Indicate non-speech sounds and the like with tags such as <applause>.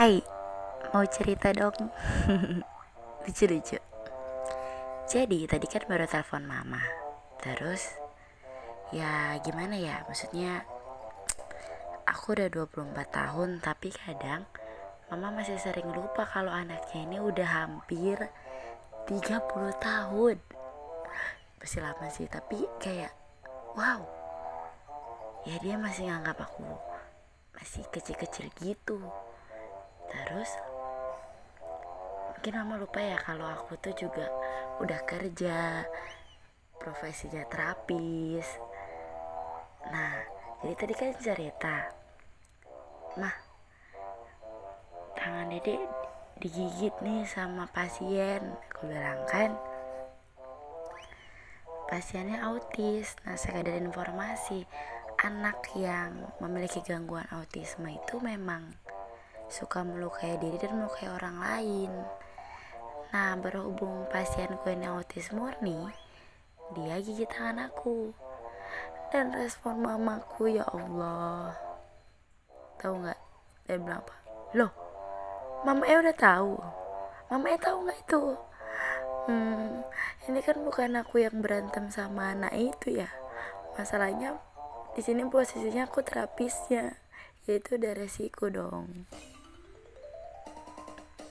Hai, mau cerita dong. <laughs> Lucu-lucu. Jadi tadi kan baru telepon mama. Terus Ya gimana ya Maksudnya Aku udah 24 tahun Tapi kadang Mama masih sering lupa kalau anaknya ini udah hampir 30 tahun. Masih lama sih Tapi kayak Wow. Ya dia masih nganggap aku Masih kecil-kecil gitu terus mungkin mama lupa ya kalau aku tuh juga udah kerja profesinya terapis. Nah jadi tadi kan cerita mah tangan dede digigit nih sama pasien. Aku bilang kan? Pasiennya autis. Nah ada informasi anak yang memiliki gangguan autisme itu memang suka melukai diri dan melukai orang lain. Nah, berhubung pasienku ini autis murni, dia gigit tangan aku. Dan respon mamaku, ya Allah. Tahu nggak? Dia bilang apa? Loh, mama e udah tahu. Mama e tahu nggak itu? Hmm, ini kan bukan aku yang berantem sama anak itu ya. Masalahnya di sini posisinya aku terapisnya, yaitu udah resiko dong.